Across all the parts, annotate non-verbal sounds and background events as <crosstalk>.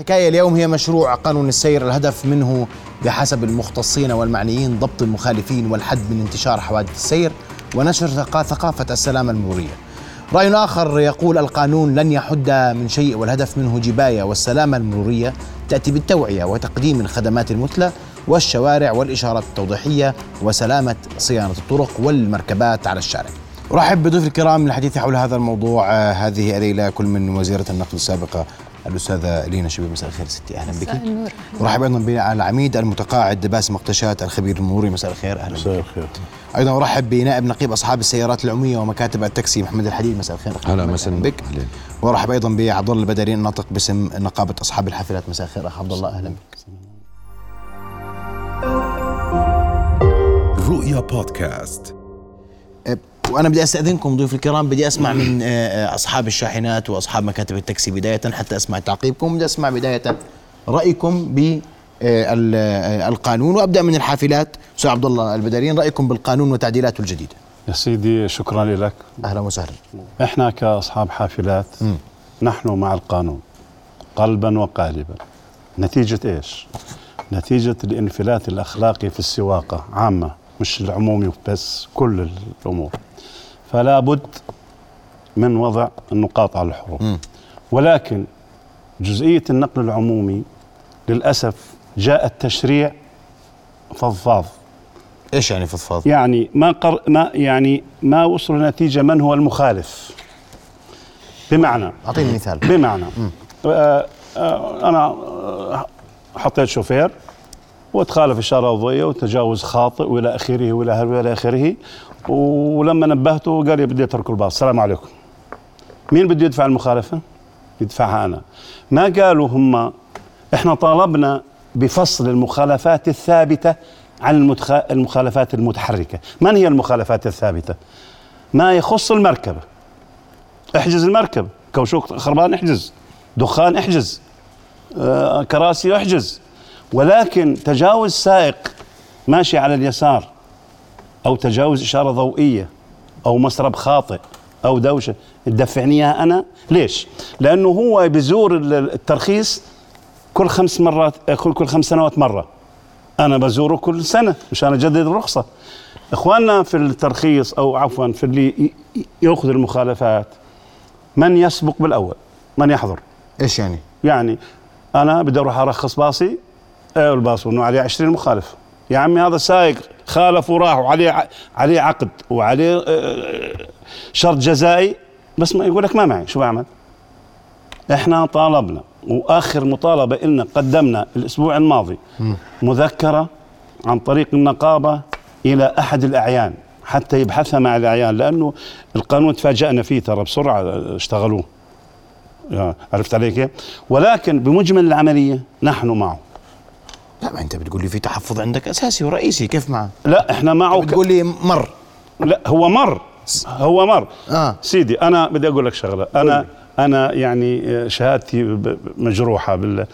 حكاية اليوم هي مشروع قانون السير الهدف منه بحسب المختصين والمعنيين ضبط المخالفين والحد من انتشار حوادث السير ونشر ثقا- ثقافة السلامة المرورية رأي آخر يقول القانون لن يحد من شيء والهدف منه جباية والسلامة المرورية تأتي بالتوعية وتقديم الخدمات المثلى والشوارع والإشارات التوضيحية وسلامة صيانة الطرق والمركبات على الشارع. أرحب بضيوف الكرام للحديث حول هذا الموضوع آه، هذه الليلة كل من وزيرة النقل السابقة الأستاذة لينا شبيب مساء الخير ستي. أهلا بك. مساء النور. ورحب أيضا بالعميد المتقاعد باسم مقتشات الخبير المروري مساء الخير. أهلا بك. مساء الخير. أيضا أرحب بنائب نقيب أصحاب السيارات العمومية ومكاتب التاكسي محمد الحديد مساء الخير. أخ هلا محمد، مساء بك. وأرحب أيضا بعبد الله البدري الناطق باسم نقابة أصحاب الحافلات. مساء الخير أخ عبد الله. أهلا بك. رؤيا بودكاست. وأنا بدي أستأذنكم ضيوف الكرام بدي أسمع من أه، أه، أصحاب الشاحنات وأصحاب مكاتب التاكسي بداية حتى أسمع تعقيبكم بدي أسمع بداية رأيكم ب أه، القانون. وأبدأ من الحافلات. أستاذ عبد الله البدرين رأيكم بالقانون وتعديلاته الجديدة. يا سيدي شكرا لك. أهلا وسهلا. إحنا كأصحاب حافلات نحن مع القانون قلبا وقالبا. نتيجة إيش؟ نتيجة الانفلات الأخلاقي في السواقة عامة مش العمومي بس كل الأمور. فلا بد من وضع النقاط على الحروف ولكن جزئية النقل العمومي للأسف جاء التشريع فضفاض. إيش يعني فضفاض؟ يعني ما قر ما يعني ما وصلوا لنتيجة من هو المخالف؟ بمعنى أعطيني مثال. بمعنى آه آه أنا حطيت شوفير وتخالف إشارة ضوئيه وتجاوز خاطئ وإلى آخره وإلى وإلى آخره ولما نبهته قال لي بدي أترك الباص. السلام عليكم. مين بده يدفع المخالفة؟ يدفعها أنا. ما قالوا هم إحنا طالبنا بفصل المخالفات الثابتة عن المتخ... المخالفات المتحركة. من هي المخالفات الثابتة؟ ما يخص المركبة. احجز المركب كوشوك خربان احجز. دخان احجز. آه كراسي احجز. ولكن تجاوز سائق ماشي على اليسار. أو تجاوز إشارة ضوئية أو مسرب خاطئ أو دوشة تدفعني إياها أنا؟ ليش؟ لأنه هو بزور ال- الترخيص كل خمس مرات كل كل خمس سنوات مرة. أنا بزوره كل سنة مشان أجدد الرخصة. إخواننا في الترخيص أو عفوا في اللي ي- ي- يأخذ المخالفات من يسبق بالأول؟ من يحضر؟ إيش يعني؟ يعني أنا بدي أروح أرخص باصي إيه الباص؟ إنه عليه 20 مخالف. يا عمي هذا سايق خالف وراح وعليه ع- عليه عقد وعليه آه، شرط جزائي. بس ما يقول لك ما معي. شو بعمل؟ إحنا طالبنا وآخر مطالبة لنا قدمنا الأسبوع الماضي مذكرة عن طريق النقابة إلى أحد الأعيان حتى يبحثها مع الأعيان لأنه القانون تفاجأنا فيه ترى بسرعة اشتغلوه. يا- عرفت علي كيف؟ ولكن بمجمل العملية نحن معه. لا ما انت بتقول لي في تحفظ عندك أساسي ورئيسي كيف معه لا إحنا معه. بتقول لي مر. لا هو مر هو مر. آه. سيدي أنا بدي أقول لك شغلة. أنا أنا يعني شهادتي مجروحة بال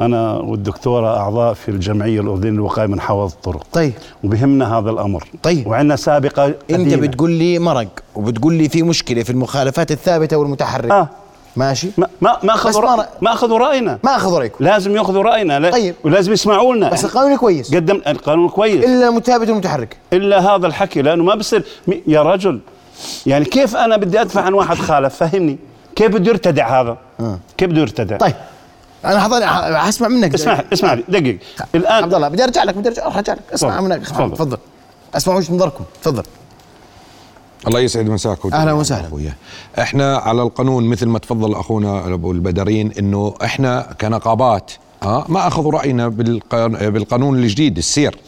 أنا والدكتورة أعضاء في الجمعية الأردنية للوقايه من حوادث الطرق. طيب. وبهمنا هذا الأمر. طيب. وعندنا سابقة أنت قديمة. بتقول لي مرق وبتقول لي في مشكلة في المخالفات الثابتة والمتحركة. آه. ماشي؟ ما ما ما أخذوا ما رأ... ما أخذوا رأينا. ما اخذ رأيكم. لازم يأخذوا رأينا لا... طيب. ولازم يسمعوا لنا. بس القانون كويس. قدم القانون كويس. إلا المثابت والمتحرك إلا هذا الحكي لأنه ما بصير يا رجل يعني كيف أنا بدي أدفع عن واحد خالف؟ فهمني. كيف بده يرتدع هذا؟ كيف بده يرتدع؟ طيب. أنا حضر حسمع منك. اسمع اسمع لي. دقيق. الان عبد الله بدي أرجع لك بدي ارجع أرجع لك. اسمع. منك. تفضل. اسمع وش نظركم. تفضل. الله يسعد مساك أهلا وسهلا. اخويا إحنا على القانون مثل ما تفضل أخونا أبو البدرين إنه إحنا كنقابات آه ما أخذوا رأينا بالقانون, الجديد السير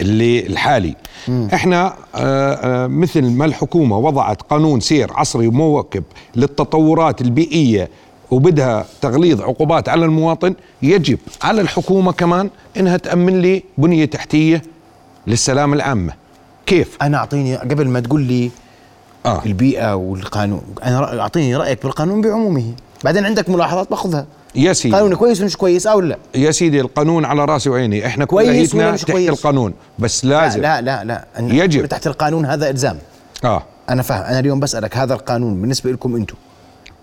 اللي الحالي. إحنا آه آه مثل ما الحكومة وضعت قانون سير عصري ومواكب للتطورات البيئية وبدها تغليظ عقوبات على المواطن يجب على الحكومة كمان إنها تأمن لي بنية تحتية للسلامه العامة. كيف؟ أنا أعطيني قبل ما تقول لي آه. البيئة والقانون. أنا أعطيني رأيك بالقانون بعمومه. بعدين عندك ملاحظات بأخذها. يا سيدي. قانون كويس ومش كويس أو لا؟ يا سيدي القانون على رأسي وعيني. إحنا كويس ولا مش تحت كويس؟ القانون. بس لا لازم لا لا, لا. أن- يجب. تحت القانون هذا إلزام. آه. أنا فاهم. أنا اليوم بسألك هذا القانون بالنسبة لكم أنتم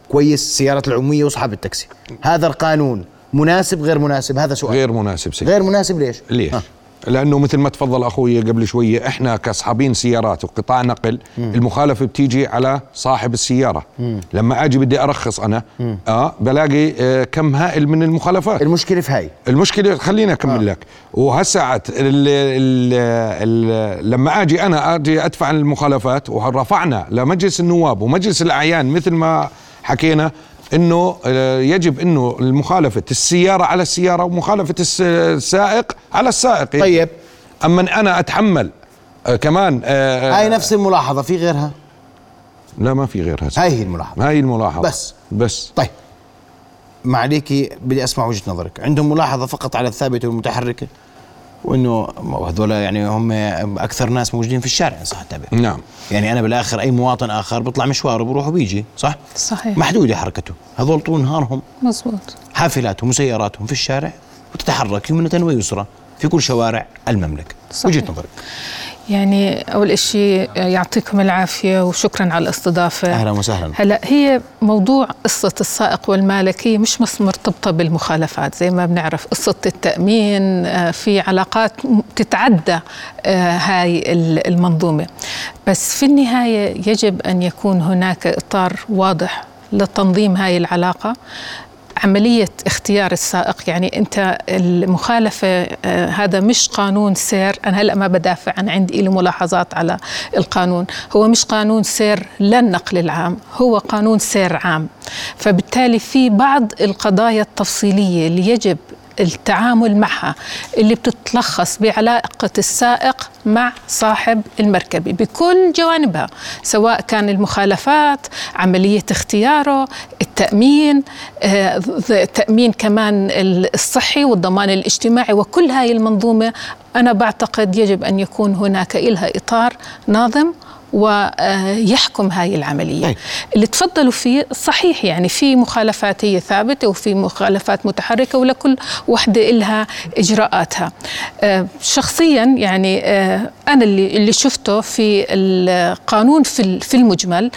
كويس؟ سيارة العمومية واصحاب التاكسي. هذا القانون مناسب غير مناسب؟ هذا سؤال. غير مناسب سيد غير مناسب ليش؟ ليش؟ ها. لأنه مثل ما تفضل أخوي قبل شوية إحنا كأصحابين سيارات وقطاع نقل مم. المخالفة بتيجي على صاحب السيارة مم. لما أجي بدي أرخص أنا مم. آه بلاقي آه كم هائل من المخالفات المشكلة في هاي المشكلة خليني أكمل آه. لك وهساعت ال ال ال لما أجي أنا أجي أدفع المخالفات ورفعنا لمجلس النواب ومجلس الأعيان مثل ما حكينا إنه آه، يجب إنه مخالفه السيارة على السيارة ومخالفة السائق على السائق. طيب. أما أنا أتحمل آه، كمان آه، هاي نفس الملاحظة في غيرها؟ لا ما في غيرها. هاي هي الملاحظة. هاي الملاحظة. بس. بس. طيب. معليكي بدي أسمع وجهة نظرك. عندهم ملاحظة فقط على الثابتة والمتحركة؟ وإنه هذول يعني هم أكثر ناس موجودين في الشارع صح؟ التعبير نعم. يعني أنا بالآخر أي مواطن آخر بيطلع مشواره بروح وبيجي صح؟ صحيح. محدودة حركته. هذول طول نهارهم مزبوط حافلاتهم وسياراتهم في الشارع وتتحرك يمنة ويسرى في كل شوارع المملكة. وجهة نظرك. يعني أول شيء يعطيكم العافية وشكرا على الاستضافة. أهلا وسهلا. هلأ هي موضوع قصة السائق والمالك هي مش بس مرتبطة بالمخالفات زي ما بنعرف قصة التأمين آه، في علاقات تتعدى آه، هاي المنظومة. بس في النهاية يجب أن يكون هناك إطار واضح لتنظيم هاي العلاقة. عملية اختيار السائق. يعني أنت المخالفة آه هذا مش قانون سير. أنا هلأ ما بدافع. عن عندي لي ملاحظات على القانون. هو مش قانون سير للنقل العام هو قانون سير عام. فبالتالي في بعض القضايا التفصيلية اللي يجب التعامل معها اللي بتتلخص بعلاقة السائق مع صاحب المركبة بكل جوانبها سواء كان المخالفات عملية اختياره التأمين آه، تأمين كمان الصحي والضمان الاجتماعي وكل هاي المنظومة أنا بعتقد يجب أن يكون هناك إلها إطار ناظم ويحكم هاي العملية. أي. اللي تفضلوا فيه صحيح يعني في مخالفات هي ثابتة وفي مخالفات متحركة ولكل وحدة إلها إجراءاتها. آه، شخصيا يعني آه، أنا اللي, اللي شفته في القانون في المجمل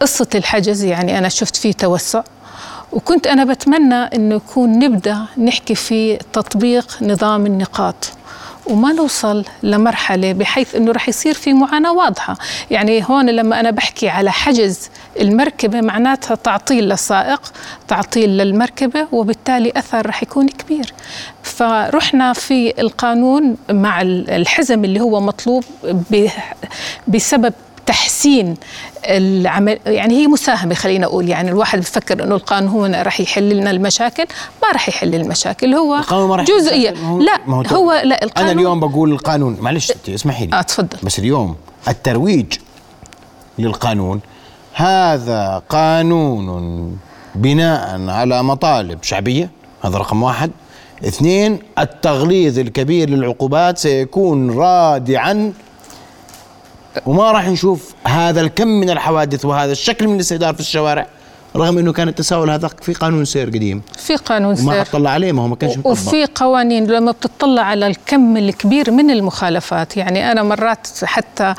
قصة الحجز يعني أنا شفت فيه توسع وكنت أنا بتمنى أنه يكون نبدأ نحكي في تطبيق نظام النقاط. وما نوصل لمرحلة بحيث أنه رح يصير في معاناة واضحة. يعني هون لما أنا بحكي على حجز المركبة معناتها تعطيل للسائق تعطيل للمركبة وبالتالي أثر رح يكون كبير. فرحنا في القانون مع الحزم اللي هو مطلوب بسبب تحسين العمل يعني هي مساهمة خلينا أقول يعني الواحد بفكر إنه القانون راح يحل لنا المشاكل ما راح يحل المشاكل هو القانون ما راح جزئية. لا هو, هو لا القانون أنا اليوم بقول القانون معلش اسمحي لي. آه تفضل. بس اليوم الترويج للقانون هذا قانون بناء على مطالب شعبية هذا رقم واحد. اثنين التغليظ الكبير للعقوبات سيكون رادعا وما راح نشوف هذا الكم من الحوادث وهذا الشكل من الاستهدار في الشوارع رغم إنه كان التساؤل هذا في قانون سير قديم. في قانون سير. وما اطلع عليه ما هو ما كانش مطبق. وفي قوانين لما بتطلع على الكم الكبير من المخالفات. يعني أنا مرات حتى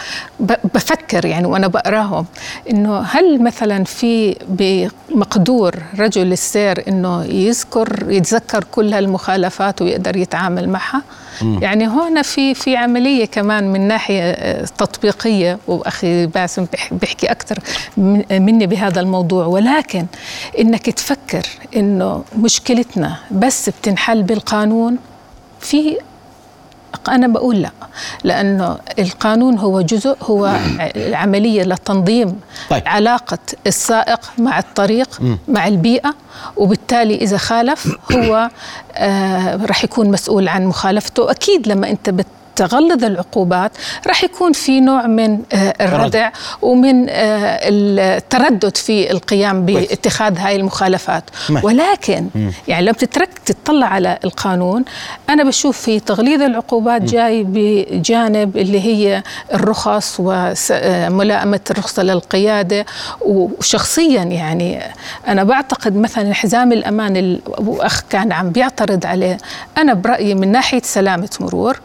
بفكر يعني وأنا بقراهم إنه هل مثلا في بمقدور رجل السير إنه يذكر يتذكر كل هالمخالفات ويقدر يتعامل معها؟ يعني هون في في عملية كمان من ناحية آه، تطبيقية وأخي باسم بيحكي أكثر مني بهذا الموضوع. ولكن إنك تفكر إنه مشكلتنا بس بتنحل بالقانون في أنا بقول لا لأنه القانون هو جزء هو عملية لتنظيم طيب. علاقة السائق مع الطريق م. مع البيئة وبالتالي إذا خالف هو آه رح يكون مسؤول عن مخالفته أكيد لما أنت بت تغلظ العقوبات راح يكون في نوع من آه، الردع ومن آه، التردد في القيام باتخاذ هاي المخالفات. ولكن يعني لو بتترك تطلع على القانون أنا بشوف في تغليظ العقوبات جاي بجانب اللي هي الرخص وملائمه الرخصة للقيادة. وشخصيا يعني أنا بعتقد مثلا حزام الأمان الاخ كان عم بيعترض عليه أنا برأيي من ناحية سلامة مرور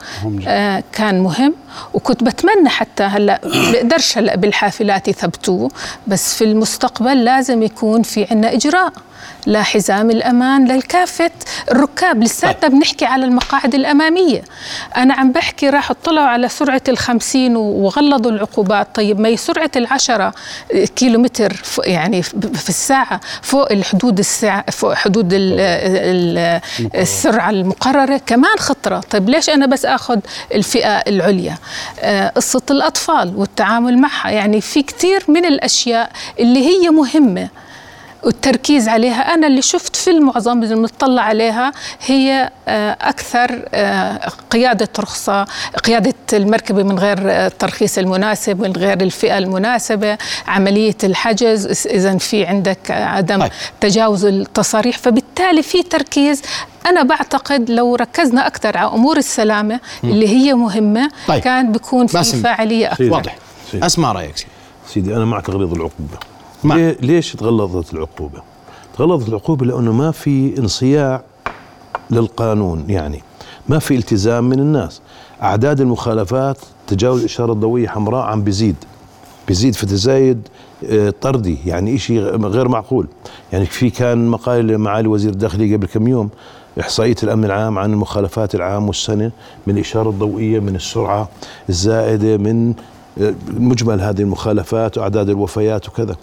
كان مهم وكنت بتمنى حتى هلأ <clears throat> بقدرش هلأ بالحافلات يثبتوه بس في المستقبل لازم يكون في عنا إجراء. لا حزام الأمان للكافة الركاب لساتنا طيب. بنحكي على المقاعد الأمامية. أنا عم بحكي راح اطلعوا على سرعة الخمسين وغلظوا العقوبات. طيب ما هي سرعة العشرة كيلومتر يعني في الساعة فوق الحدود الساعة فوق حدود ال ال السرعة المقررة. كمان خطرة. طيب ليش أنا بس أخذ الفئة العليا؟ آه، قصة الأطفال والتعامل معها. يعني في كتير من الأشياء اللي هي مهمة. والتركيز عليها. أنا اللي شفت في المعظم اللي مطلع عليها هي آه، أكثر آه، قيادة رخصة قيادة المركبة من غير آه، الترخيص المناسب من غير الفئة المناسبة عملية الحجز. إذا في عندك عدم طيب. تجاوز التصاريح. فبالتالي في تركيز. أنا بعتقد لو ركزنا أكثر على أمور السلامة اللي هي مهمة طيب. كان بيكون في. فاعلية أكثر واضح. سيدي. اسمع رأيك؟ سيدي سيدي أنا مع تغليظ العقوبة. مع. ليش تغلظت العقوبة تغلظت العقوبة لأنه ما في انصياع للقانون يعني ما في التزام من الناس أعداد المخالفات تجاوز الإشارة الضوئية حمراء عم بيزيد بيزيد في تزايد آه، طردي يعني إشي غير معقول يعني في كان مقال لمعالي وزير الداخلية قبل كم يوم إحصائية الأمن العام عن المخالفات العام والسنة من الإشارة الضوئية من السرعة الزائدة من مجمل هذه المخالفات وأعداد الوفيات وكذا.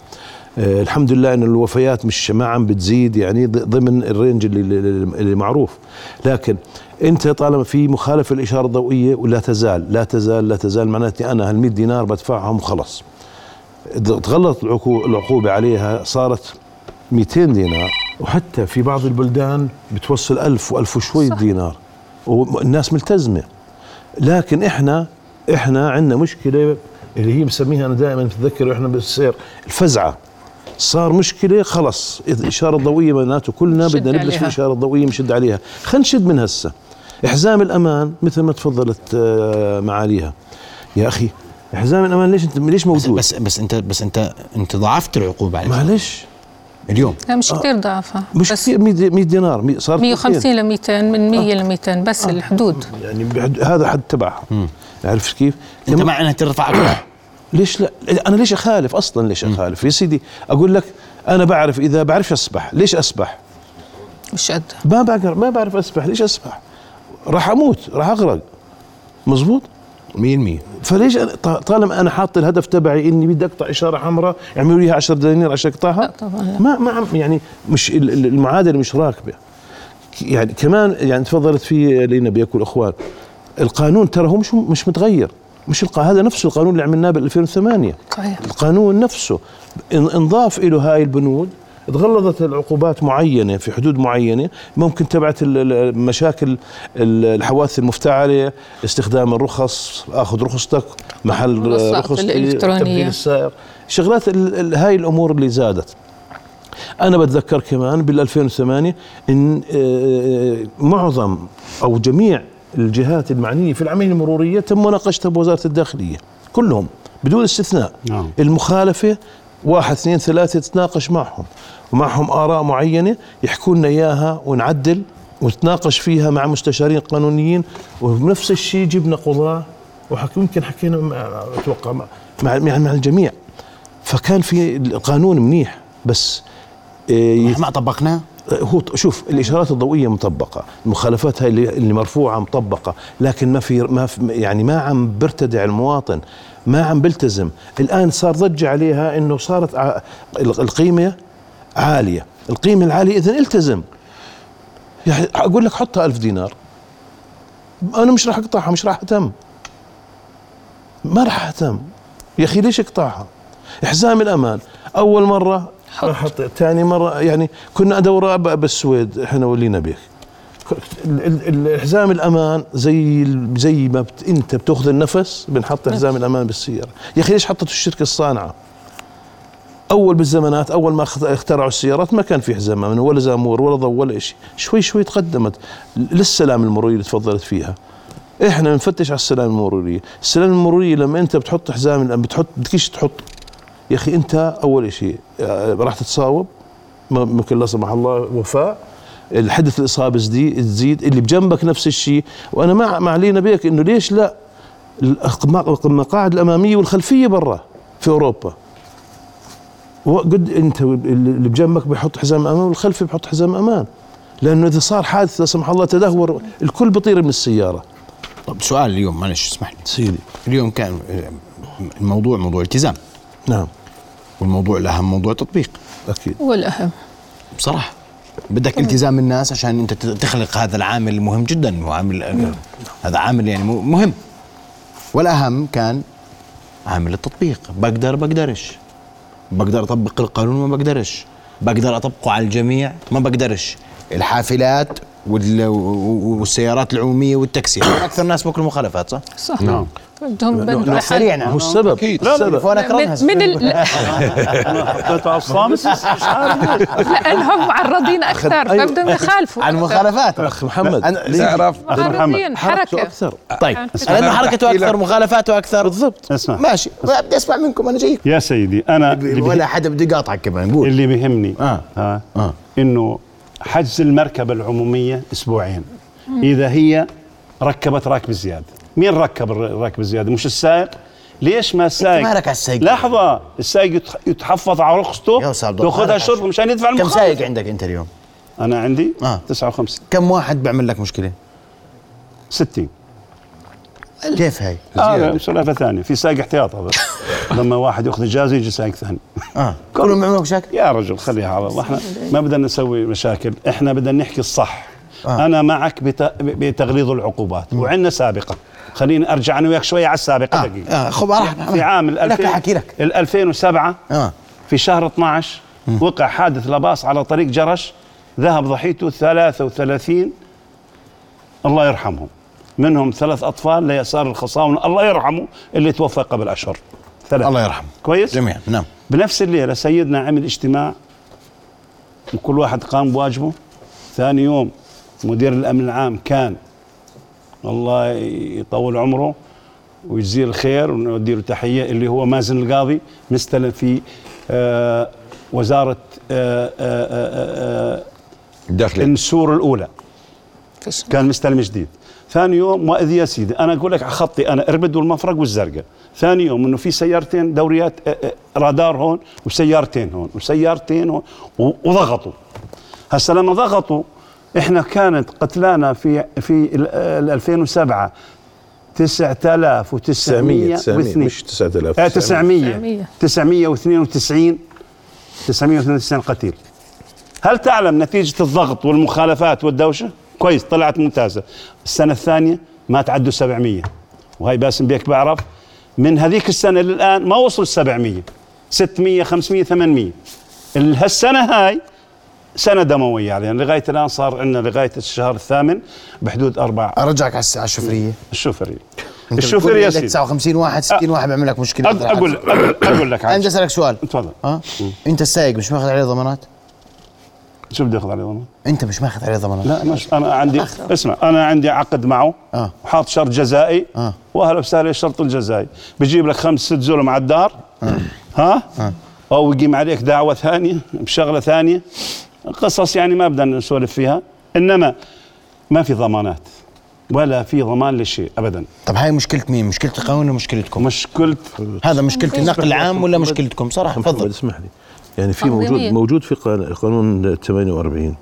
آه، الحمد لله أن الوفيات مش ما عم بتزيد يعني ضمن الرينج اللي, معروف. لكن أنت طالما في مخالفة الاشاره الضوئية ولا تزال لا تزال لا تزال معناته أنا هال 100 دينار بدفعهم وخلص تغلط العقو- العقوبة عليها صارت 200 دينار. وحتى في بعض البلدان بتوصل ألف وألف وشوي صح. دينار. والناس ملتزمة. لكن إحنا إحنا عندنا مشكلة اللي هي مسميها أنا دائما بتذكر وإحنا بالسير الفزعة. صار مشكلة خلص إذا الإشارة الضوئية معناته كلنا بدنا نلبس في عليها. الإشارة الضوئية نشد عليها. خلينا نشد من هسه. إحزام الأمان مثل ما تفضلت آه، معاليها. يا أخي حزام الأمان ليش انت ليش موجود؟ بس بس انت بس انت أنت ضاعفت العقوبة عليه معلش. اليوم. لا مش كثير ضعفها مش كثير 100 100 دينار صارت 150 ل 200 من 100 ل 200 بس الحدود. يعني بحد- هذا حد تبعها. عرفت كيف؟ أنت مع إنها ترفع أكثر <coughs> ليش لا؟ أنا ليش أخالف أصلا؟ ليش أخالف؟ يا سيدي أقول لك أنا بعرف إذا بعرفش اسبح ليش اسبح مش قد ما بقدر ما بعرف اسبح ليش اسبح راح أموت راح أغرق. مزبوط 100% فليش أنا ط- طالما أنا حاط الهدف تبعي إني بدي أقطع إشارة حمراء يعملوا لي 10 دنانير عشان أقطعها؟ لا طبعاً لا. ما ما يعني مش ال- ال- المعادلة مش راكبة. يعني كمان يعني تفضلت في لينا بياكل إخوان. القانون ترى هو مش مش متغير. مش الق... هذا نفس القانون اللي عملناه بال 2008 صحيح. القانون نفسه إن- انضاف له هاي البنود تغلظت العقوبات معينة في حدود معينة ممكن تبعت مشاكل ال- الحوادث المفتعلة استخدام الرخص آخذ رخصتك محل رخصتي الإلكترونية. السائق شغلات هاي الأمور اللي زادت. أنا بتذكر كمان بال 2008 إن آه، معظم أو جميع الجهات المعنية في العملية المرورية تم مناقشتها بوزارة الداخلية. كلهم بدون استثناء. نعم. المخالفة واحد اثنين ثلاثة تتناقش معهم. ومعهم آراء معينة يحكوا لنا إياها ونعدل ونتناقش فيها مع مستشارين قانونيين. وبنفس الشيء جبنا قضاه وحكي يمكن حكينا مع أتوقع مع مع, مع, مع الجميع. فكان في القانون منيح بس إيه، ما طبقناه؟ هو شوف الإشارات الضوئية مطبقة المخالفات هاي اللي, مرفوعة مطبقة لكن ما في ما في يعني ما عم برتدع المواطن ما عم بلتزم الآن صار ضجه عليها إنه صارت القيمة عالية. القيمة العالية اذا التزم. يعني أقول لك حطها ألف دينار. أنا مش راح أقطعها مش راح أهتم. ما راح أهتم. يا أخي ليش أقطعها؟ حزام الأمان. أول مرة حط. ثاني مرة يعني كنا أدور بالسويد إحنا ولينا بيك ال- ال- ال- حزام الأمان زي زي ما بت أنت بتأخذ النفس بنحط حزام الأمان بالسيارة. يا أخي ليش حطته الشركة الصانعة؟ أول بالزمانات أول ما اخت- اخترعوا السيارات ما كان في حزام أمان ولا زامور ولا ضوء ولا شيء شوي شوي تقدمت للسلام المروري اللي تفضلت فيها. إحنا بنفتش على السلام المرورية. السلام المرورية لما أنت بتحط حزام بتحط بدكش تحط يا أخي أنت أول شيء آه، راح تتصاوب ممكن لا سمح الله وفاء. الحدث الإصابة تزيد اللي بجنبك نفس الشيء. وأنا مع مع علينا بيك إنه ليش لا؟ المقاعد الأمامية والخلفية برا في أوروبا. وقد أنت اللي بجنبك بيحط حزام أمان والخلفي بيحط حزام أمان. لأنه إذا صار حادث لا سمح الله تدهور الكل بيطير من السيارة. طب سؤال اليوم معلش اسمح لي. سيدي. اليوم كان الموضوع موضوع التزام. نعم. والموضوع الأهم موضوع تطبيق. أكيد. والأهم بصراحة بدك التزام الناس عشان أنت تخلق هذا العامل المهم جدا. وعامل هذا عامل يعني مهم. والأهم كان عامل التطبيق. بقدر بقدرش. بقدر أطبق القانون ما بقدرش. بقدر أطبقه على الجميع ما بقدرش. الحافلات وال- والسيارات العمومية والتاكسي. أكثر ناس باكلوا مخالفات صح؟ صح. نعم. بدهم بدهم سريع. نعم هو السبب. أكيد. لا السبب من, من ال... <laughs> حطيته على الصامت. <laughs> مش عارف لانهم معرضين أكثر أيوة. فبدهم يخالفوا عن مخالفات أخ محمد؟ تعرف معرضين حركته حركة. أكثر. طيب. لأنه حركته أكثر. مخالفاته أكثر. بالضبط. أسمع. ماشي. بدي أسمع منكم أنا جايكم يا سيدي أنا ولا حدا بده يقاطعك كمان قول. اللي بيهمني آه. آه. آه. إنه حجز المركبة العمومية أسبوعين. إذا هي ركبت راكب زيادة. مين ركب الراكب زياده مش السائق؟ ليش ما السائق؟ مالك على السايق؟ لحظة السائق يتح- يتحفظ على رخصته يا أستاذ عبد الله، تاخذها مالك شرب مشان يدفع كم المخالف سايق عندك انت اليوم؟ أنا عندي آه. 59 كم واحد بيعمل لك مشكلة؟ 60 كيف هاي؟ هذا سلافه ثانية. في سائق احتياط هذا. <laughs> لما واحد ياخذ إجازة يجي سائق ثاني. آه. كلهم بيعملوا لك مشاكل؟ يا رجل خليها على الله. إحنا ما بدنا نسوي مشاكل. إحنا بدنا نحكي الصح. آه. أنا معك بت- بتغليظ العقوبات. وعندنا سابقه خليني أرجع أنا وياك شوية على السابقه آه, دقيقة. آه خب راح. في عام لك 2000 أحكي لك. ال 2007 آه. في شهر 12 وقع حادث لباص على طريق جرش ذهب ضحيته 33 الله يرحمهم. منهم ثلاث أطفال ليسار الخصاونة. الله يرحمه اللي توفى قبل أشهر. ثلاثة. الله يرحمه. كويس؟ جميعا نعم. بنفس الليلة سيدنا عمل اجتماع وكل واحد قام بواجبه. ثاني يوم مدير الأمن العام كان الله يطول عمره ويجزيه الخير ونودي له تحية اللي هو مازن القاضي مستلم في آه وزارة آه آه آه آه داخلي. النسور الأولى. كان مستلم جديد. ثاني يوم واذ يا سيدي أنا أقول لك على خطي أنا أربد والمفرق والزرقاء. ثاني يوم إنه في سيارتين دوريات آه، آه، رادار هون وسيارتين هون وسيارتين هون وضغطوا. هسه لما ضغطوا إحنا كانت قتلانا في في ال- ال 2007 900 9902 مش 9000 آه 900 900. 992 992 قتيل. هل تعلم نتيجة الضغط والمخالفات والدوشة؟ كويس طلعت ممتازة. السنة الثانية ما تعدوا 700 وهي باسم بيك بعرف. من هذيك السنة للآن ما وصلوا 700 600 500 800 ال- هالسنة هاي سنة دموية علينا يعني لغاية الآن صار عندنا لغاية الشهر الثامن بحدود أربع. أرجعك على الشوفريه الشوفري أنت الشوفري بتقول يا سيدي. 59 واحد 60 واحد بيعمل لك مشكلة. أق- أقول أقول, أقول لك أنا بدي عاد. أسألك سؤال. تفضل. ها؟ أنت السايق مش ماخذ عليه ضمانات؟ شو بدي أخذ عليه ضمان؟ أنت مش ماخذ عليه ضمانات. لا مش أنا عندي اسمع أنا عندي عقد معه. آه. وحاط شرط جزائي. آه. واهلا وسهلا الشرط الجزائي. بجيب لك خمس ست زلم على الدار. ها؟ أو يقيم عليك دعوة ثانية بشغلة ثانية. قصص يعني ما بدنا نسولف فيها إنما ما في ضمانات ولا في ضمان لشيء ابدا. طب هاي مشكلة مين؟ مشكلة القانون ولا مشكلتكم؟ مشكلة هذا مشكلة النقل العام ولا مشكلتكم؟ صراحة تفضل. اسمح لي. يعني في. موجود موجود في قان- قانون 48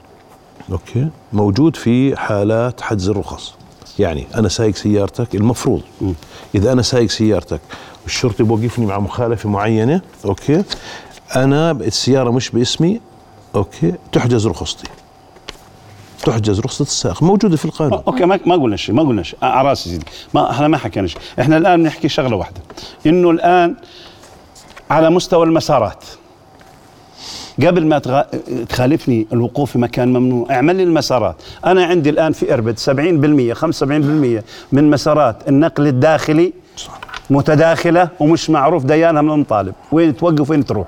أوكي؟ موجود في حالات حجز الرخص. يعني أنا سايق سيارتك المفروض. إذا أنا سايق سيارتك والشرطي بوقفني مع مخالفة معينة أوكي؟ أنا السيارة مش باسمي أوكي. تحجز رخصتي. تحجز رخصة السائق موجودة في القانون. أوكي ما ما قلنا شيء ما قلنا شيء. على راسي سيدي ما إحنا ما حكينا شيء. إحنا الآن بنحكي شغلة واحدة. إنه الآن على مستوى المسارات قبل ما تغ... تخالفني الوقوف في مكان ممنوع اعمل لي المسارات. أنا عندي الآن في إربد 70% 75% من مسارات النقل الداخلي متداخلة ومش معروف ديانها من المطالب وين توقف وين تروح؟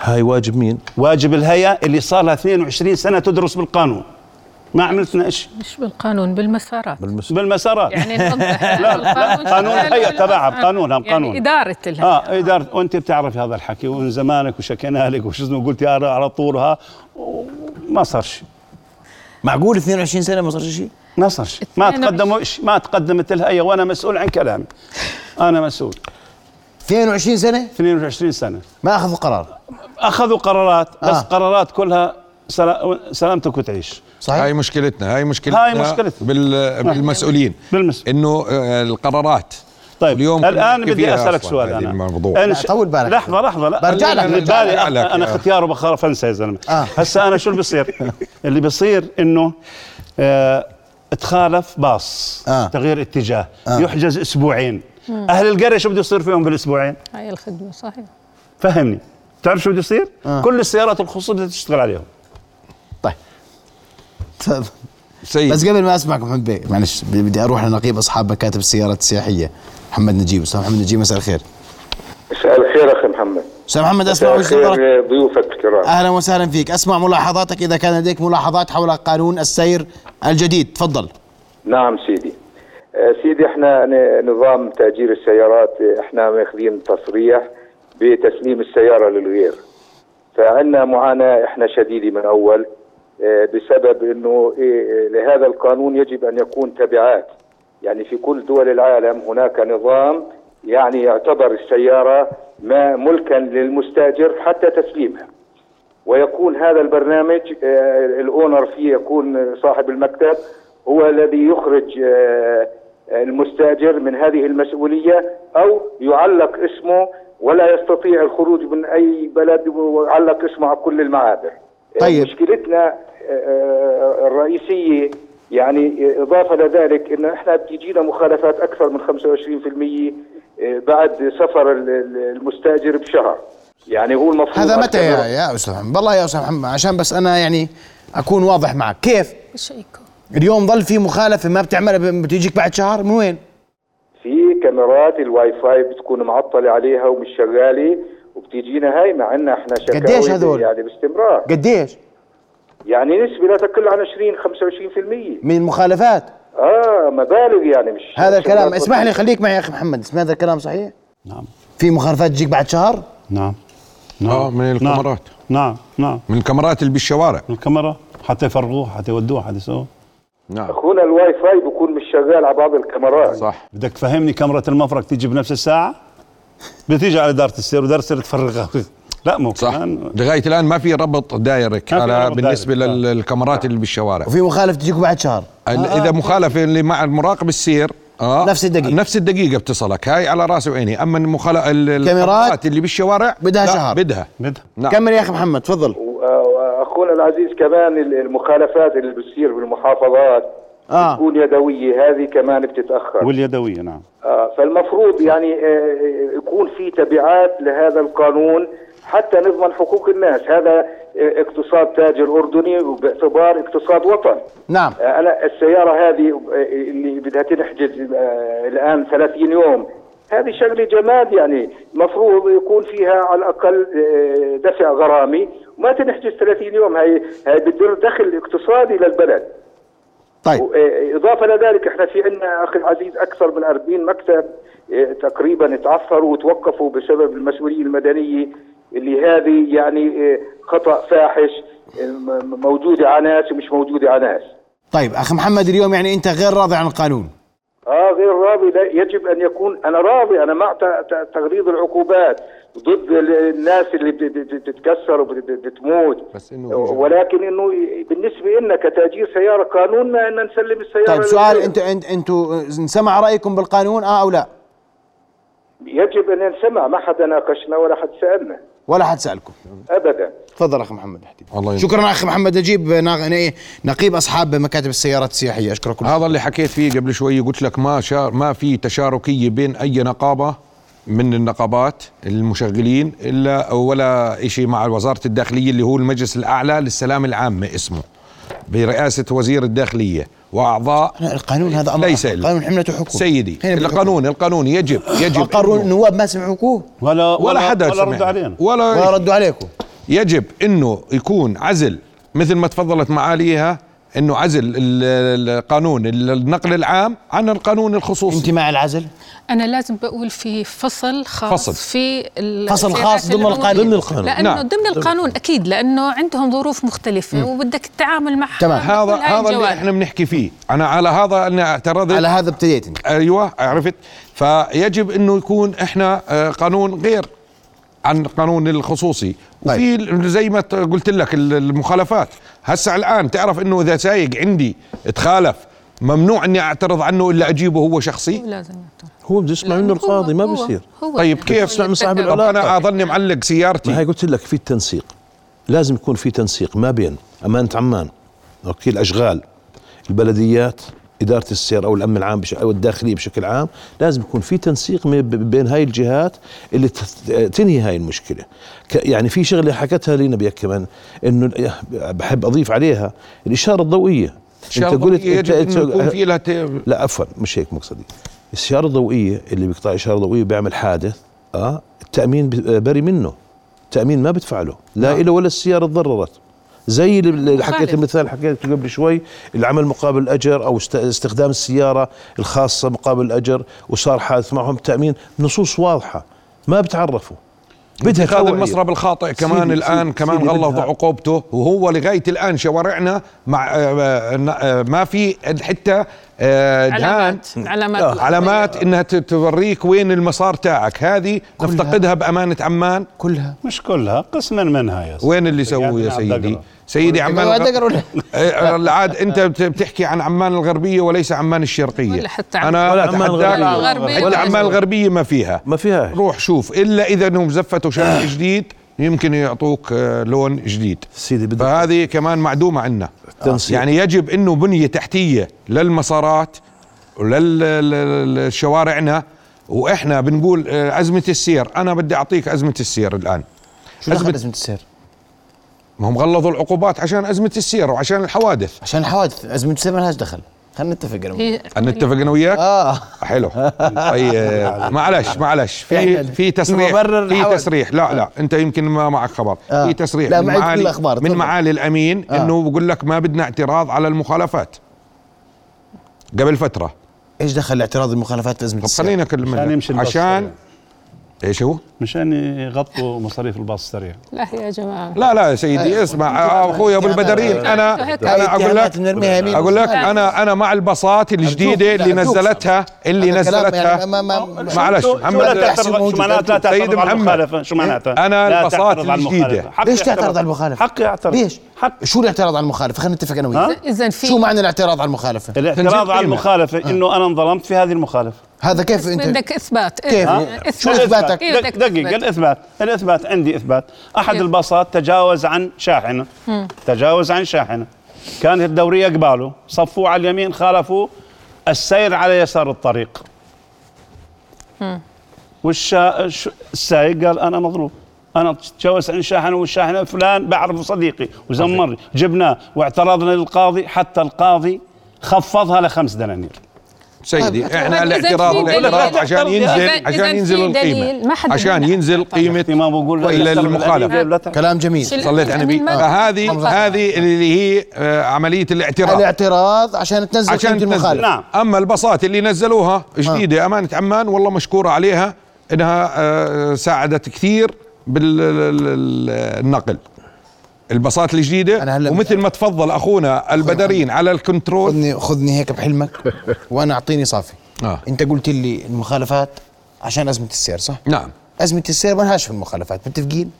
هاي واجب مين؟ واجب الهيئة اللي صار لها 22 سنة تدرس بالقانون. ما عملتنا شيء مش بالقانون بالمسارات. بالمس... بالمسارات. يعني <laughs> لا، قانون الهيئة تبعها،؟ بقانونها، بقانون. يعني إدارة الهيئة. آه إدارة. وأنت بتعرف هذا الحكي ومن زمانك وشكينا لك وشو اسمه قلت يا على طول ها وما صار شيء. معقول 22 سنة ما صار شيء؟ ما صار شيء. ما 22 تقدموا شيء ما تقدمت الهيئة وأنا مسؤول عن كلامي. أنا مسؤول. 22 سنة 22 سنة ما أخذوا قرار أخذوا قرارات بس آه. قرارات كلها سلا- سلامتك وتعيش صحيح هاي مشكلتنا هاي مشكلتنا هاي مشكلتنا. بال بالمسؤولين بالمس- إنه آه، القرارات طيب اليوم الآن بدي أسألك سؤال أنا الموضوع أنا ش- طول بالك. لحظة لحظة لا برجع لك، بالي. أنا. ختيار وبخاف أنسى يا زلمة آه. هسا أنا شو اللي بصير <laughs> اللي بصير إنه آه تخالف باص آه. تغيير اتجاه آه. يحجز أسبوعين أهل القرية شو بده يصير فيهم بالأسبوعين؟ هاي الخدمة صحيح. فهمني. تعرف شو بده يصير؟ آه. كل السيارات الخصوصية بدها تشتغل عليهم. طيب. سيد. بس قبل ما أسمعك محمد بيه معلش بدي أروح لنقيب أصحاب مكاتب السيارات السياحية محمد نجيب. أستاذ محمد نجيب مساء الخير. مساء الخير أخي محمد. أستاذ محمد أسمع مساء وجهه ضيوفك الكرام. أهلا وسهلا فيك. أسمع ملاحظاتك إذا كان لديك ملاحظات حول قانون السير الجديد. تفضل. نعم سيدي سيدي إحنا نظام تأجير السيارات آه، إحنا ماخذين تصريح بتسليم السيارة للغير. فعندنا معاناة إحنا شديدة من أول آه، بسبب إنه لهذا القانون يجب أن يكون تبعات. يعني في كل دول العالم هناك نظام يعني يعتبر السيارة ما ملكا للمستأجر حتى تسليمها. ويكون هذا البرنامج آه، الأونر فيه يكون صاحب المكتب هو الذي يخرج آه، المستاجر من هذه المسؤولية أو يعلق اسمه ولا يستطيع الخروج من أي بلد ويعلق اسمه على كل المعابر. طيب. مشكلتنا آه، آه، الرئيسية يعني إضافة لذلك إن إحنا بتجينا مخالفات أكثر من 25% آه، بعد سفر ال- ال- المستاجر بشهر. يعني هو المفروض هذا متى يا أكثر- يا أستاذ محمد والله يا أستاذ محمد عشان بس أنا يعني أكون واضح معك كيف بشيكوا اليوم ظل في مخالفة ما بتعملها بتجيك بعد شهر؟ من وين؟ في كاميرات الواي فاي بتكون معطلة عليها ومش شغالة وبتجينا هاي مع إن إحنا شكاوي قديش هذول؟ يعني باستمرار. قديش؟ يعني نسبة لا تقل عن 20 25% من المخالفات آه مبالغ يعني مش هذا الكلام. اسمح لي. خليك معي يا أخي محمد. اسمع هذا الكلام صحيح؟ نعم. في مخالفات تجيك بعد شهر؟ نعم. آه، من الكاميرات. نعم. نعم. من الكاميرات اللي بالشوارع. من الكاميرا. حتى يفرغوه حتى يودوه حتى يسووه نعم. أخونا الواي فاي بيكون مش شغال على بعض الكاميرات. صح. بدك تفهمني كاميرا المفرق تيجي بنفس الساعة؟ بتيجي على إدارة السير وإدارة السير تفرغها. <laughs> لا مو صح. لغاية الآن ما في ربط في على ربط بالنسبة direct، آه. للكاميرات اللي بالشوارع. وفي مخالفه تجيك بعد شهر. ال- إذا مخالفه اللي مع المراقب السير آه نفس الدقيقة. نفس الدقيقة بتصلك. هاي على راسي وعيني. أما المخالفه كاميرات اللي بالشوارع بدها شهر. بدها. بدها. نعم. كمل يا أخي محمد تفضل. واخونا العزيز كمان ال- المخالفات اللي بتصير بالمحافظات آه. بتكون يدوية. هذه كمان بتتأخر. واليدوية نعم. آه، فالمفروض يعني آه، آه، يكون في تبعات لهذا القانون حتى نضمن حقوق الناس. هذا آه، اقتصاد تاجر أردني وباعتبار اقتصاد وطن. نعم. آه، أنا السيارة هذه اللي بدها تنحجز آه، الآن 30 يوم هذه شغلة جماد يعني. مفروض يكون فيها على الأقل آه، دفع غرامي وما تنحجز 30 يوم. هاي هاي بتدر دخل اقتصادي للبلد. طيب. و- إضافة لذلك إحنا في عندنا أخي العزيز أكثر من 40 مكتب آه، تقريبا تعثروا وتوقفوا بسبب المسؤولية المدنية اللي هذه يعني آه، خطأ فاحش م- موجودة على ناس ومش موجودة على ناس. طيب أخي محمد اليوم يعني أنت غير راضي عن القانون؟ آه غير راضي. لا يجب أن يكون أنا راضي. أنا مع تغليظ العقوبات. ضد ال- الناس اللي بت- بت- بتتكسر وبتموت بس إنه ولكن إنه بالنسبة لنا كتأجير سيارة قانوننا ان نسلم السيارة طيب سؤال. أنتوا انت أنتوا انسمع رأيكم بالقانون آه أو لا؟ يجب أن ينسمع ما حدا ناقشنا ولا حد سألنا. ولا حد سألكم. ابدا. تفضل أخي محمد حبيبي الله ينصر. شكرا أخي محمد. نجيب ناغ- نقيب أصحاب مكاتب السيارات السياحية. اشكرك هذا اللي حكيت فيه قبل شوي. قلت لك ما شار ما في تشاركية بين أي نقابة. من النقابات المشغلين إلا ولا شيء مع وزارة الداخلية اللي هو المجلس الأعلى للسلامه العامه اسمه برئاسة وزير الداخلية وأعضاء لا، القانون هذا الله ليس أكبر. إلا. قانون حملته حكم سيدي. القانون القانون يجب يجب قانون النواب ما سمعوكوه ولا ولا حدا ولا سمعنا. رد علينا ولا, ولا ردوا عليكم يجب إنه يكون عزل مثل ما تفضلت معاليها إنه عزل ال- القانون النقل العام عن القانون الخصوصي انت مع العزل أنا لازم بقول في فصل خاص فصل. في ال- فصل خاص ضمن. القانون. ضمن القانون. لأنه نعم. ضمن القانون أكيد لأنه عندهم ظروف مختلفة وبدك تتعامل معها تمام. هذا هذا اللي. إحنا بنحكي فيه أنا على هذا أنا أعترضت على هذا ابتديت أنت أيوه عرفت فيجب إنه يكون إحنا آه، قانون غير عن القانون الخصوصي. وفي زي ما قلت لك ال- المخالفات. هسه الآن تعرف إنه إذا سايق عندي تخالف ممنوع إني أعترض عنه إلا أجيبه هو شخصي؟ لازم. هو بده يسمع منه القاضي ما بيصير. طيب كيف؟ تسمع من صاحب طب العلاقة. أنا أظني معلق ما هي سيارتي قلت لك في تنسيق لازم يكون في تنسيق ما بين أمانة عمان وكيل الاشغال البلديات إدارة السير أو الأمن العام بش أو الداخلية بشكل عام لازم يكون في تنسيق بين هاي الجهات اللي تنهي هاي المشكلة. يعني في شغلة حكتها لي نبيك كمان إنه بحب أضيف عليها الإشارة الضوئية. الشارع يجب إنه يكون في لها لا عفوا مش هيك مقصدي. السيارة الضوئية اللي بيقطع إشارة ضوئية بيعمل حادث آه التأمين ب- بري منه. التأمين ما بدفع له. لا نعم. إله ولا السيارة تضررت. زي اللي- حكيت. المثال اللي حكيته قبل شوي العمل مقابل أو است- استخدام السيارة الخاصة مقابل الأجر وصار حادث معهم التأمين نصوص واضحة ما بتعرفوا بدها اتخاذ. المسرب الخاطئ كمان سيدي- الآن سيدي- كمان سيدي بدها- عقوبته وهو لغاية الآن شوارعنا مع آه، آه، ما في حتى علامات علامات. علامات إنها ت- توريك وين المسار تاعك. هذه نفتقدها بأمانة عمان. كلها. مش كلها قسما منها يا سيدي وين اللي سووه يا على سيدي. سيدي عمان آه، العاد أنت بت- بتحكي عن عمان الغربية وليس عمان الشرقية. ولا حتى أنا ولا عمان. حتى ولا عمان الغربية. ما فيها. ما فيها. روح شوف إلا إذا انهم زفتوا شارع <coughs> جديد يمكن يعطوك آه، لون جديد. سيدي بدك فهذه كمان معدومة عندنا. يعني يجب إنه بنية تحتية للمسارات وللشوارعنا وإحنا بنقول آه، أزمة السير. أنا بدي أعطيك أزمة السير الآن. شو أزمة- أزمة السير؟ ما هم غلظوا العقوبات عشان أزمة السير وعشان الحوادث. عشان الحوادث أزمة السير ما لهاش دخل. خلينا نتفق أنا وياك. نتفق أنا وياك آه حلو طيب <laughs> معلش معلش في يعني في تصريح المبرر في. تصريح لا لا أنت يمكن ما معك خبر آه. في تصريح لا، من معالي من. معالي الأمين آه. إنه بقول لك ما بدنا اعتراض على المخالفات قبل فترة إيش دخل اعتراض المخالفات في إزمة؟ خلينا اكلم عشان يمشي الباص عشان سريع. إيش هو؟ مشان يغطوا مصاريف الباص السريع لا يا جماعة لا لا يا سيدي اسمع آه، أخوي أبو البدرين أنا أنا أقول لك أقول لك. أنا أنا مع الباصات الجديدة اللي. نزلتها اللي نزلتها يعني معلش محمد سيد على محمد. المخالفة شو معناتها الجديدة. المخالفة. حق ليش. تعترض على المخالفة؟ حق يعترض ليش؟ حق شو الاعتراض على المخالفة؟ خلينا نتفق أنا؟ وياك اذا في شو معنى الاعتراض على المخالفة؟ الاعتراض على قيمة. المخالفة إنه أنا انظلمت في هذه المخالفة هذا كيف انت بدك إثبات. كيف؟ إيه،؟ إثبات. شو إثباتك؟ كيف بدك دق- دقيقة تثبت؟ الإثبات الإثبات عندي إثبات. أحد كيف؟ الباصات تجاوز عن شاحنة. تجاوز عن شاحنة. كانت الدورية قباله صفوه على اليمين خالفوا السير على يسار الطريق. والشا الش- السايق قال أنا مضروب أنا تجاوز عن شاحنة والشاحنة فلان بعرفه صديقي. وزمر جبناه. واعترضنا للقاضي حتى القاضي خفضها لخمس دنانير. سيدي طيب، إحنا طيب، الاعتراض الاعتراض عشان ينزل عشان ينزل القيمة. عشان. ينزل قيمة ما بقول لا إلى المخالفة. كلام جميل. صليت على النبي ما- هذه اللي هي آه، عملية الاعتراض. الاعتراض عشان تنزل عشان قيمة تنزل. المخالف نعم. أما الباصات اللي نزلوها جديده أمانة عمان والله مشكورة عليها إنها آه، ساعدت كثير بالنقل. الباصات الجديدة أنا هلا- ومثل ما تفضل أخونا البدرين على ال control خذني خذني هيك بحلمك <laughs> وأنا أعطيني صافي آه. أنت قلت لي المخالفات عشان أزمة السير صح؟ نعم أزمة السير ما لهاش في المخالفات متفقين؟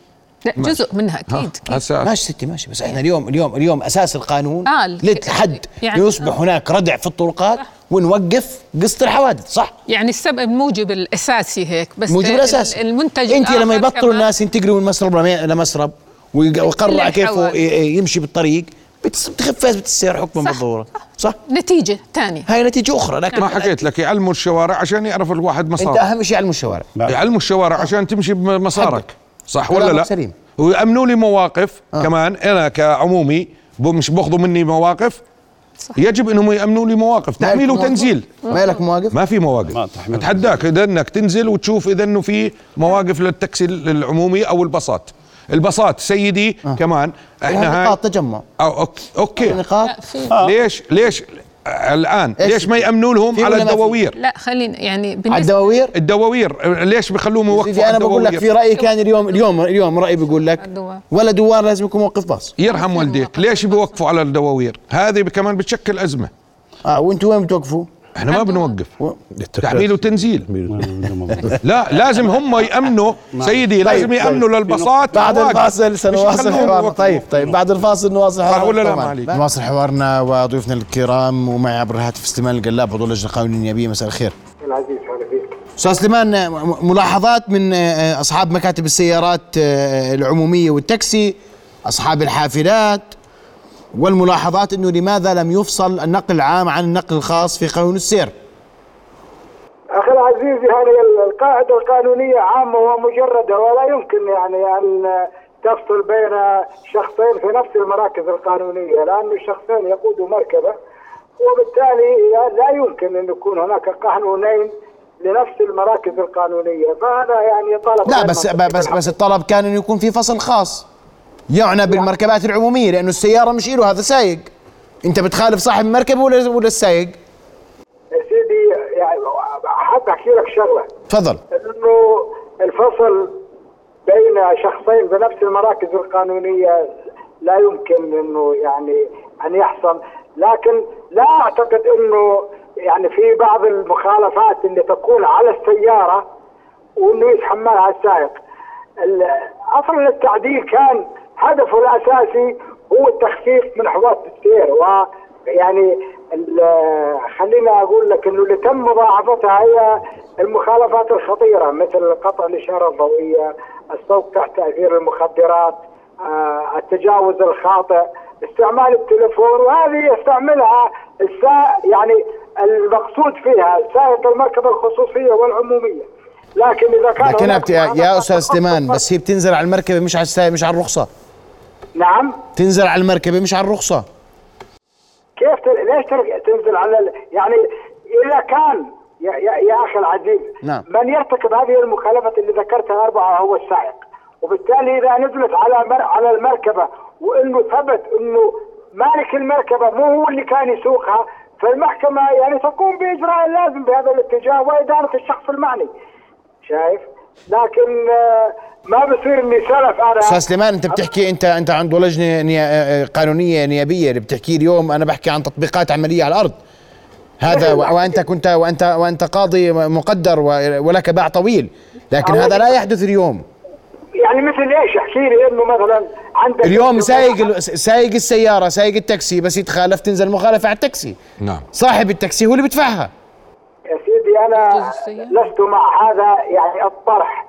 لا جزء منها ها، أكيد أكيد. ماشي ستي ماشي بس إحنا اليوم اليوم اليوم أساس القانون آه، لحد يعني- يصبح هناك ردع في الطرقات ونوقف قصه الحوادث صح؟ يعني السبب الموجب الأساسي هيك بس موجب ال- الاساس المنتج أنت لما يبطلوا الناس ينتقلوا من مسرب لم- لمسرب ويق- ويقرع كيف. يمشي بالطريق بتس- بتخف ازمه السير حكما صح. بالضرورة صح؟ نتيجة ثانية هاي نتيجة أخرى لكن ما حكيت لك يعلموا الشوارع عشان يعرف الواحد أنت مسار أهم شيء علم الشوارع يعلموا الشوارع عشان تمشي بمسارك. صح ولا لا سليم. ويأمنوا لي مواقف آه. كمان أنا كعمومي مش بأخذوا مني مواقف صح. يجب إنهم يأمنوا لي مواقف تحميل؟ وتنزيل ما لك مواقف؟ ما في مواقف ما تحميل أتحداك إذا إنك تنزل وتشوف إذا إنه في مواقف للتاكسي العمومي أو الباصات الباصات سيدي كمان. إحنا هاي نقاط تجمع. أو okay, okay. نقاط. لا في ليش ليش الآن؟ ليش ما يأمنوا لهم على؟ الدواوير؟ لا خلينا يعني على بالنسبة الدواوير؟ الدواوير ليش بخلوهم يوقفوا سيدي على أنا بقول لك في الدواوير رأيي كان اليوم اليوم اليوم رايي بيقول لك. ولا دوار لازم يكون موقف باص. يرحم والديك. ليش بيوقفوا على الدواوير؟ هذه كمان بتشكل أزمة. آه وأنتم وين بتوقفوا؟ إحنا ما بنوقف. و- تحميل وتنزيل. <laughs> لا لازم هم يأمنوا. <laughs> سيدي لازم يأمنوا للباصات بعد. الفاصل سنواصل حوارنا. طيب طيب بعد الفاصل نواصل. ما عليك. نواصل حوارنا وضيوفنا الكرام ومعي عبر الهاتف سليمان القلاب عضو اللجنه القانونيه النيابيه مساء الخير. العزيز أستاذ سليمان ملاحظات من أصحاب مكاتب السيارات العمومية والتاكسي أصحاب الحافلات والملاحظات إنه لماذا لم يفصل النقل العام عن النقل الخاص في قانون السير أخي العزيز هذه القاعدة القانونية عامة ومجردة ولا يمكن يعني أن تفصل بين شخصين في نفس المراكز القانونية لأن الشخصين يقودوا مركبة وبالتالي لا يمكن أن يكون هناك قانونين لنفس المراكز القانونية فهذا يعني طلب لا بس بس. بس الطلب كان انه يكون في فصل خاص يعنى بالمركبات العمومية لأنه السيارة مش له هذا سايق. أنت بتخالف صاحب المركبه ولا ولا السايق؟ يا سيدي يعني حاب أحكي لك شغلة. تفضل. إنه الفصل بين شخصين بنفس المراكز القانونية لا يمكن إنه يعني أن يحصل. لكن لا أعتقد إنه يعني في بعض المخالفات اللي تكون على السيارة وانه يتحملها السائق. ال- أصلا التعديل كان هدفه الأساسي هو التخفيف من حوادث السير ويعني ال- خليني أقول لك إنه اللي تم مضاعفتها هي المخالفات الخطيرة مثل قطع الإشارة الضوئية، السوق تحت تأثير المخدرات، آه، التجاوز الخاطئ، استعمال التليفون وهذه يستعملها السائق يعني المقصود فيها سائق المركبة الخصوصية والعمومية. لكن إذا كان لكن هناك بت- يا أستاذ سليمان بس هي بتنزل على المركبة مش على السايق مش على الرخصة نعم. تنزل على المركبة مش على الرخصة. كيف تل... ليش تل... تنزل على ال... يعني إذا كان يا, يا, يا أخي العزيز نعم. من يرتكب هذه المخالفة اللي ذكرتها أربعة هو السائق. وبالتالي إذا نزلت على مر... على المركبة وإنه ثبت إنه مالك المركبة مو هو اللي كان يسوقها فالمحكمة يعني تقوم بإجراء اللازم بهذا الاتجاه وادانه الشخص المعني. شايف؟ لكن آه، ما بصير إني سلف أنا. أستاذ سليمان أنت بتحكي أنت أنت عنده لجنة نيا- آه، قانونية نيابية اللي بتحكي اليوم. أنا بحكي عن تطبيقات عملية على الأرض. هذا <laughs> وأنت كنت وأنت وأنت قاضي مقدر ولك باع طويل. لكن هذا لا يحدث اليوم. يعني مثل إيش؟ احكي لي إنه مثلا عندك اليوم <laughs> سايق سايق السيارة سايق التاكسي بس يتخالف تنزل مخالفة على التاكسي. نعم. صاحب التاكسي هو اللي بدفعها جزء السيارة. لست مع هذا يعني الطرح.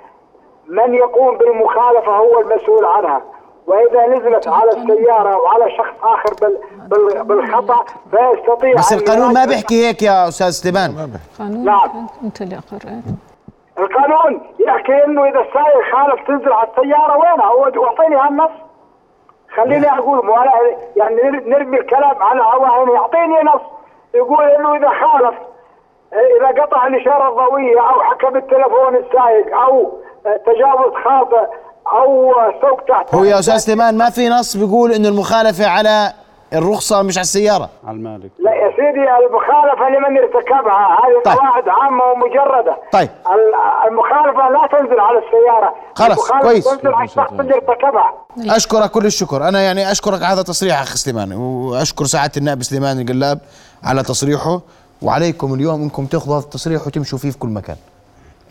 من يقوم بالمخالفة هو المسؤول عنها. وإذا نزلت على السيارة وعلى شخص آخر بال بال بالخطأ فيستطيع بس أن القانون ما بيحكي هيك يا أستاذ سليمان. قانون نعم. أنت اللي اقريت القانون يحكي إنه إذا السائق خالف تنزل على السيارة وينها هو؟ واعطيني هالنص خليني أقول مو أنا يعني نر- نرمي الكلام على هواء يعطيني نص. يقول إنه إذا خالف إذا قطع الاشاره الضوئيه أو حكى بالتلفون السائق أو تجاوز خاطئ أو سوق تحت هو يا أستاذ سليمان ما في نص بيقول إنه المخالفة على الرخصة مش على السيارة؟ على المالك. لا يا سيدي المخالفة لمن ارتكبها. هذه طيب. قواعد عامة ومجردة. طيب. ال- المخالفة لا تنزل على السيارة. خلاص، كويس. تنزل على الشخص اللي ارتكبها. أشكرك كل الشكر. أنا يعني أشكرك على هذا التصريح اخ سليمان وأشكر سعادة النائب سليمان القلاب على تصريحه. وعليكم اليوم انكم تاخذوا هذا التصريح وتمشوا فيه في كل مكان.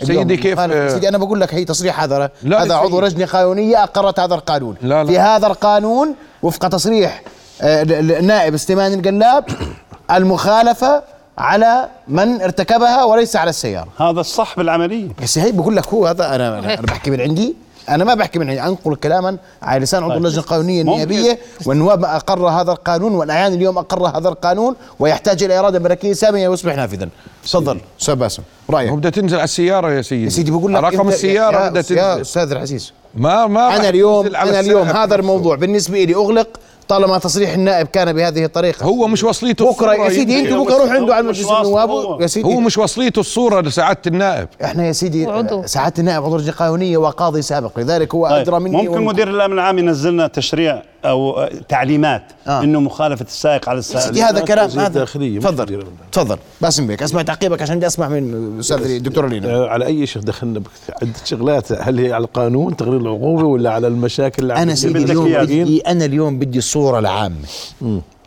سيدي كيف- مخالف- سيدي أنا بقول لك هي تصريح هذا لا هذا عضو. لجنه قانونيه أقرت هذا القانون. لا لا. في هذا القانون وفق تصريح آه، ال- ال- النائب سليمان القلاب <coughs> المخالفة على من ارتكبها وليس على السيارة. هذا الصح بالعملية. بس هي بقول لك هو هذا أنا أنا بحكي من عندي. أنا ما بحكي من عندي أنقل كلاما على لسان عضو طيب. اللجنه القانونيه ممكن. النيابيه والنواب أقر هذا القانون والاعيان اليوم أقر هذا القانون ويحتاج إلى إرادة ملكية سامية ويصبح نافذا تفضل أستاذ باسم رأيك بدها تنزل على السيارة يا سيدي يا سيدي بقول لك رقم السيارة يا, بدها يا تنزل أستاذ العزيز ما ما أنا اليوم أنا اليوم هذا. الموضوع بالنسبة لي أغلق طالما تصريح النائب كان بهذه الطريقة هو مش وصليته بكرة يا سيدي يمكن. أنت بكرة روح عنده على مجلس النواب هو. يا سيدي هو مش وصليته الصورة لسعادة النائب إحنا يا سيدي. سعادة النائب عضو لجنه قانونية وقاضي سابق لذلك هو طيب، أدرى مني ممكن. مدير الأمن العام ينزل لنا تشريع أو تعليمات آه. إنه مخالفة السائق على سيدي السائق هذا كلام هذا. تفضل. تفضل. باسم بيك أسمع تعقيبك عشان بدي أسمع من الاستاذ الدكتور لينا. آه، على أي شيء دخلنا؟ عدة شغلات. هل هي على القانون تغيير العقوبة ولا على المشاكل اللي أنا عم سيدي اليوم. بدي أنا اليوم بدي الصورة العامة.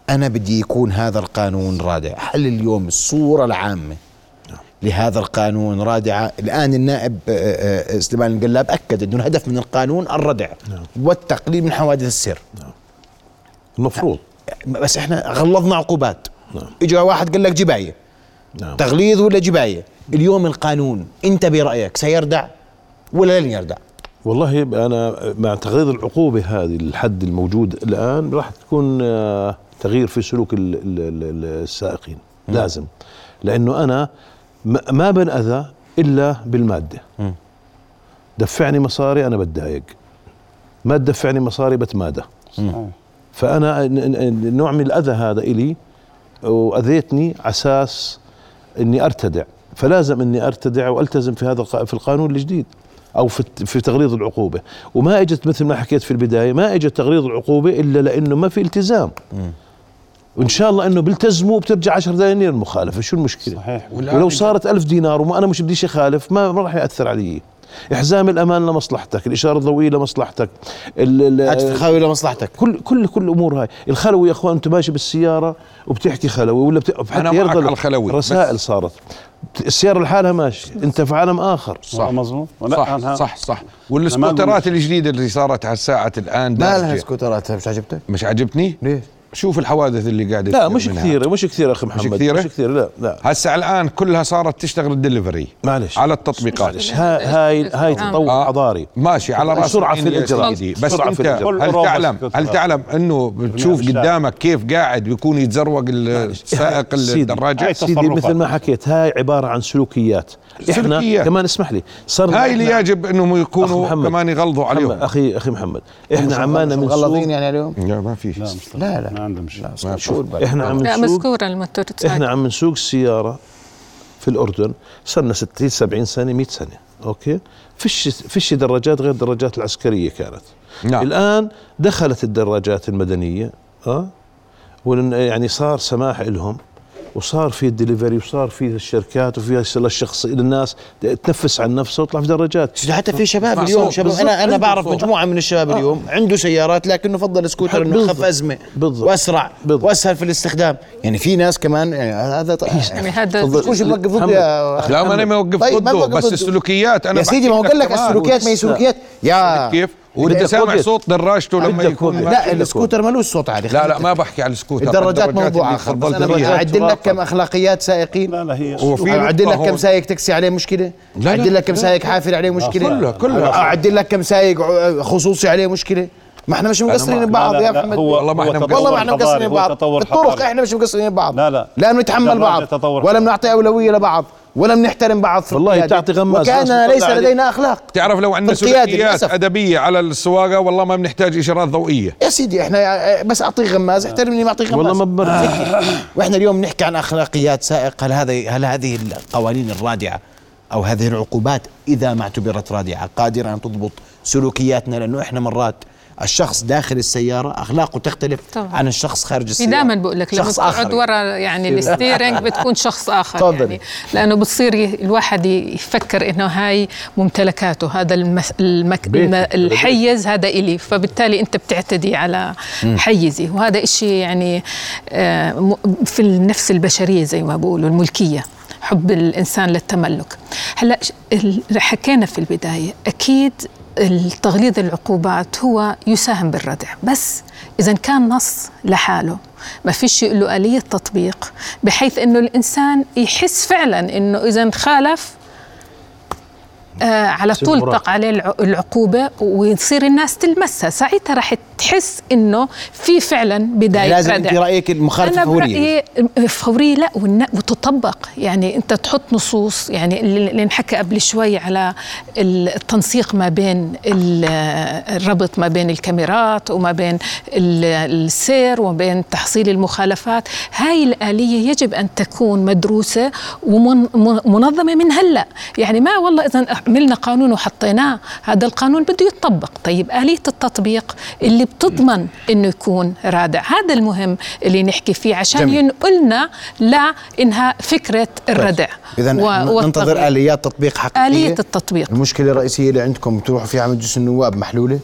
أنا بدي يكون هذا القانون رادع. هل اليوم الصورة العامة. لهذا القانون. رادعة الآن النائب آه، آه، سليمان القلاب أكد أنه الهدف من القانون الردع والتقليل من حوادث السير المفروض. بس إحنا غلظنا عقوبات. نعم. اجى واحد قال لك جباية. نعم. تغليظ ولا جباية؟ اليوم القانون أنت برأيك سيردع ولا لن يردع؟ والله أنا مع تغيير العقوبة هذه الحد الموجود الآن راح تكون آه، تغيير في سلوك ال- ال- ال- السائقين. لازم. لأنه أنا ما- ما بنأذى إلا بالمادة. دفعني مصاري أنا بتضايق. ما تدفعني مصاري بتمادى. ن- نوع من الأذى هذا إلي وأذيتني على أساس إني أرتدع. فلازم إني أرتدع وألتزم في هذا في القانون الجديد أو في في تغليظ العقوبة. وما إجت مثل ما حكيت في البداية ما إجت تغليظ العقوبة إلا لأنه ما في التزام. وإن شاء الله إنه بيلتزموا بترجع 10 دنانير المخالفة. شو المشكلة؟ صحيح. ولو صارت ألف دينار وما أنا مش بديش أخالف ما ما راح يأثر علي. إحزام الأمان لمصلحتك الإشارة الضوئية لمصلحتك ال- ال- هات تخاوي لمصلحتك. كل كل كل الأمور هاي. الخلوي يا أخوان أنت ماشي بالسيارة وبتحكي خلوي ولا بت... حتى معك يرضى على الخلوي، رسائل بس- صارت. السيارة لحالها ماشي أنت في عالم آخر. صح. مظبوط. صح صح صح. ما والسكوترات الجديدة اللي صارت على الساعة الآن لا دارجة. لا سكوترات مش عجبتك؟ مش عجبتني؟ ليش؟ شوف الحوادث اللي قاعدة لا مش منها. كثيرة مش كثيرة أخي محمد كثيرة؟ مش كثيرة لا لا هسه الآن كلها صارت تشتغل الدليفري معلش على التطبيقات معلش ها- هاي هاي تطور آه. حضاري ماشي على راس العين في. سيدي. بس السرعة إنت في الإجراء. هل تعلم هل تعلم إنه بتشوف. قدامك كيف قاعد بيكون يتزروق السائق هاي سيدي. مثل ما حكيت هاي عبارة عن سلوكيات إحنا سلوكيات. كمان اسمح لي صار هاي اللي يجب إنهم يكونوا. كمان يغلظوا عليهم أخي أخي محمد إحنا عمالنا من مغلظين سوق يعني اليوم لا ما في لا لا ما عندهم شيء البلد؟ إحنا عم لا نسوق مذكورة الموتور إحنا عم نسوق السياره في الأردن صرنا 60 70 سنة 100 سنة okay؟ فيش فيش دراجات غير الدراجات العسكرية كانت. نعم. الآن دخلت الدراجات المدنية أه؟ ولن- يعني صار سماح لهم وصار في الدليفري وصار في الشركات وفي للشخص للناس تنفس عن نفسه ويطلع في دراجات حتى في شباب اليوم. شباب. أنا أنا بعرف. مجموعة من الشباب اليوم عنده سيارات لكنه فضل سكوتر إنه. اخف أزمة بالضبط. وأسرع بالضبط. وأسهل في الاستخدام يعني في ناس كمان يعني هذا يعني هذا. تكونش موقف ضد محمد. يا لا ما أنا موقف طيب، ما ضده موقف بس ضده. السلوكيات أنا يا سيدي ما هو قال لك. السلوكيات ما هي سلوكيات يا كيف وانت سامع. صوت دراجته لما يكون لا السكوتر ملوش صوت عالي لا لا ما بحكي على السكوتر الدراجات موضوع اخر بس أنا. اعدل لك كم أخلاقيات سائقين لا لا هي وفي اعدل لك كم. سائق تاكسي عليه مشكلة لا، لا، اعدل لك كم لا. سائق حافل عليه مشكلة كلها- كلها. اعدل لك كم سائق ع- خصوصي عليه مشكلة ما إحنا مش مقصرين ببعض لا، لا، يا لا، محمد والله ما إحنا والله ما إحنا مقصرين ببعض الطرق. إحنا مش مقصرين ببعض لا، لا. لا بنتحمل بعض ولا. بنعطي أولوية لبعض ولا بنحترم بعض في والله. بتعطي غماز. وكان ليس. لدينا أخلاق تعرف لو عندنا سلوكيات. أدبية على السواقة والله ما بنحتاج إشارات ضوئية يا سيدي إحنا بس أعطيك غماز احترمني ما أعطيك غماز والله ما بمرق <laughs> وإحنا اليوم نحكي عن أخلاقيات سائق هل هذا هل هذه القوانين الرادعة أو هذه العقوبات إذا ما اعتبرت رادعة قادرة أن تضبط سلوكياتنا لأنه إحنا مرات الشخص داخل السيارة أخلاقه تختلف طبعاً. عن الشخص خارج في السيارة. دائما بقول لك شخص آخر. ورا يعني الستيرنج بتكون شخص آخر تفضلي. يعني لأنه بتصير الواحد يفكر إنه هاي ممتلكاته هذا المك الحيز هذا إلي. فبالتالي أنت بتعتدي على حيزي. وهذا إشي يعني آه، م- في النفس البشرية زي ما بقولوا الملكية حب الإنسان للتملك. هلأ حكينا في البداية أكيد التغليظ العقوبات هو يساهم بالردع. بس إذا كان نص لحاله ما فيش له آلية تطبيق بحيث إنه الإنسان يحس فعلا إنه إذا خالف آه على طول. تقع عليه الع- العقوبة ويصير الناس تلمسها. ساعتها راح تحس إنه في فعلا بداية لازم ردع. أنت رأيك المخالفة أنا فوريه برأيي فورية لا وتطبق. يعني أنت تحط نصوص. يعني اللي انحكى قبل شوي على التنسيق ما بين ال- الربط ما بين الكاميرات وما بين ال- السير وما بين تحصيل المخالفات. هاي الآلية يجب أن تكون مدروسة ومنظمة من هلأ. يعني ما والله إذا عملنا قانون وحطيناه هذا القانون بده يتطبق. طيب آلية التطبيق اللي بتضمن إنه يكون رادع. هذا المهم اللي نحكي فيه عشان جميل. ينقلنا لإنهاء فكرة الردع اذا و- ننتظر. آليات تطبيق حقيقية. آلية التطبيق. المشكلة الرئيسية اللي عندكم تروحوا فيها على مجلس النواب محلولة؟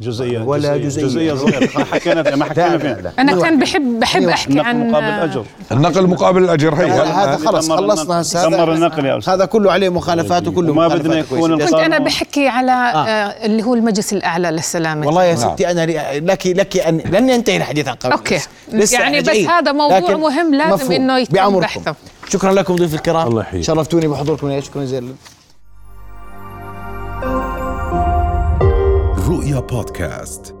جزئيه ولا جزئيه, جزئية. جزئية صغيرة حكينا فيها ما حكينا فيها. أنا كان بحب بحب. أحكي النقل عن مقابل اجر النقل مقابل الأجر هي هذا خلص خلصنا النقل. هسه دمر النقل يا أستاذ. هذا كله عليه مخالفات وكله وما مخالفات بدنا يكون. كنت أنا بحكي على آه. اللي هو المجلس الأعلى للسلامة والله يا نعم. ستي أنا لك لك ان لن ينتهي الحديث عن أوكي. لسه يعني بس. هذا موضوع مهم لازم. إنه يتم. بحثه. شكرا لكم ضيوف الكرام الله يحييك. شرفتوني بحضوركم يا شكرا جزيلا رؤيا بودكاست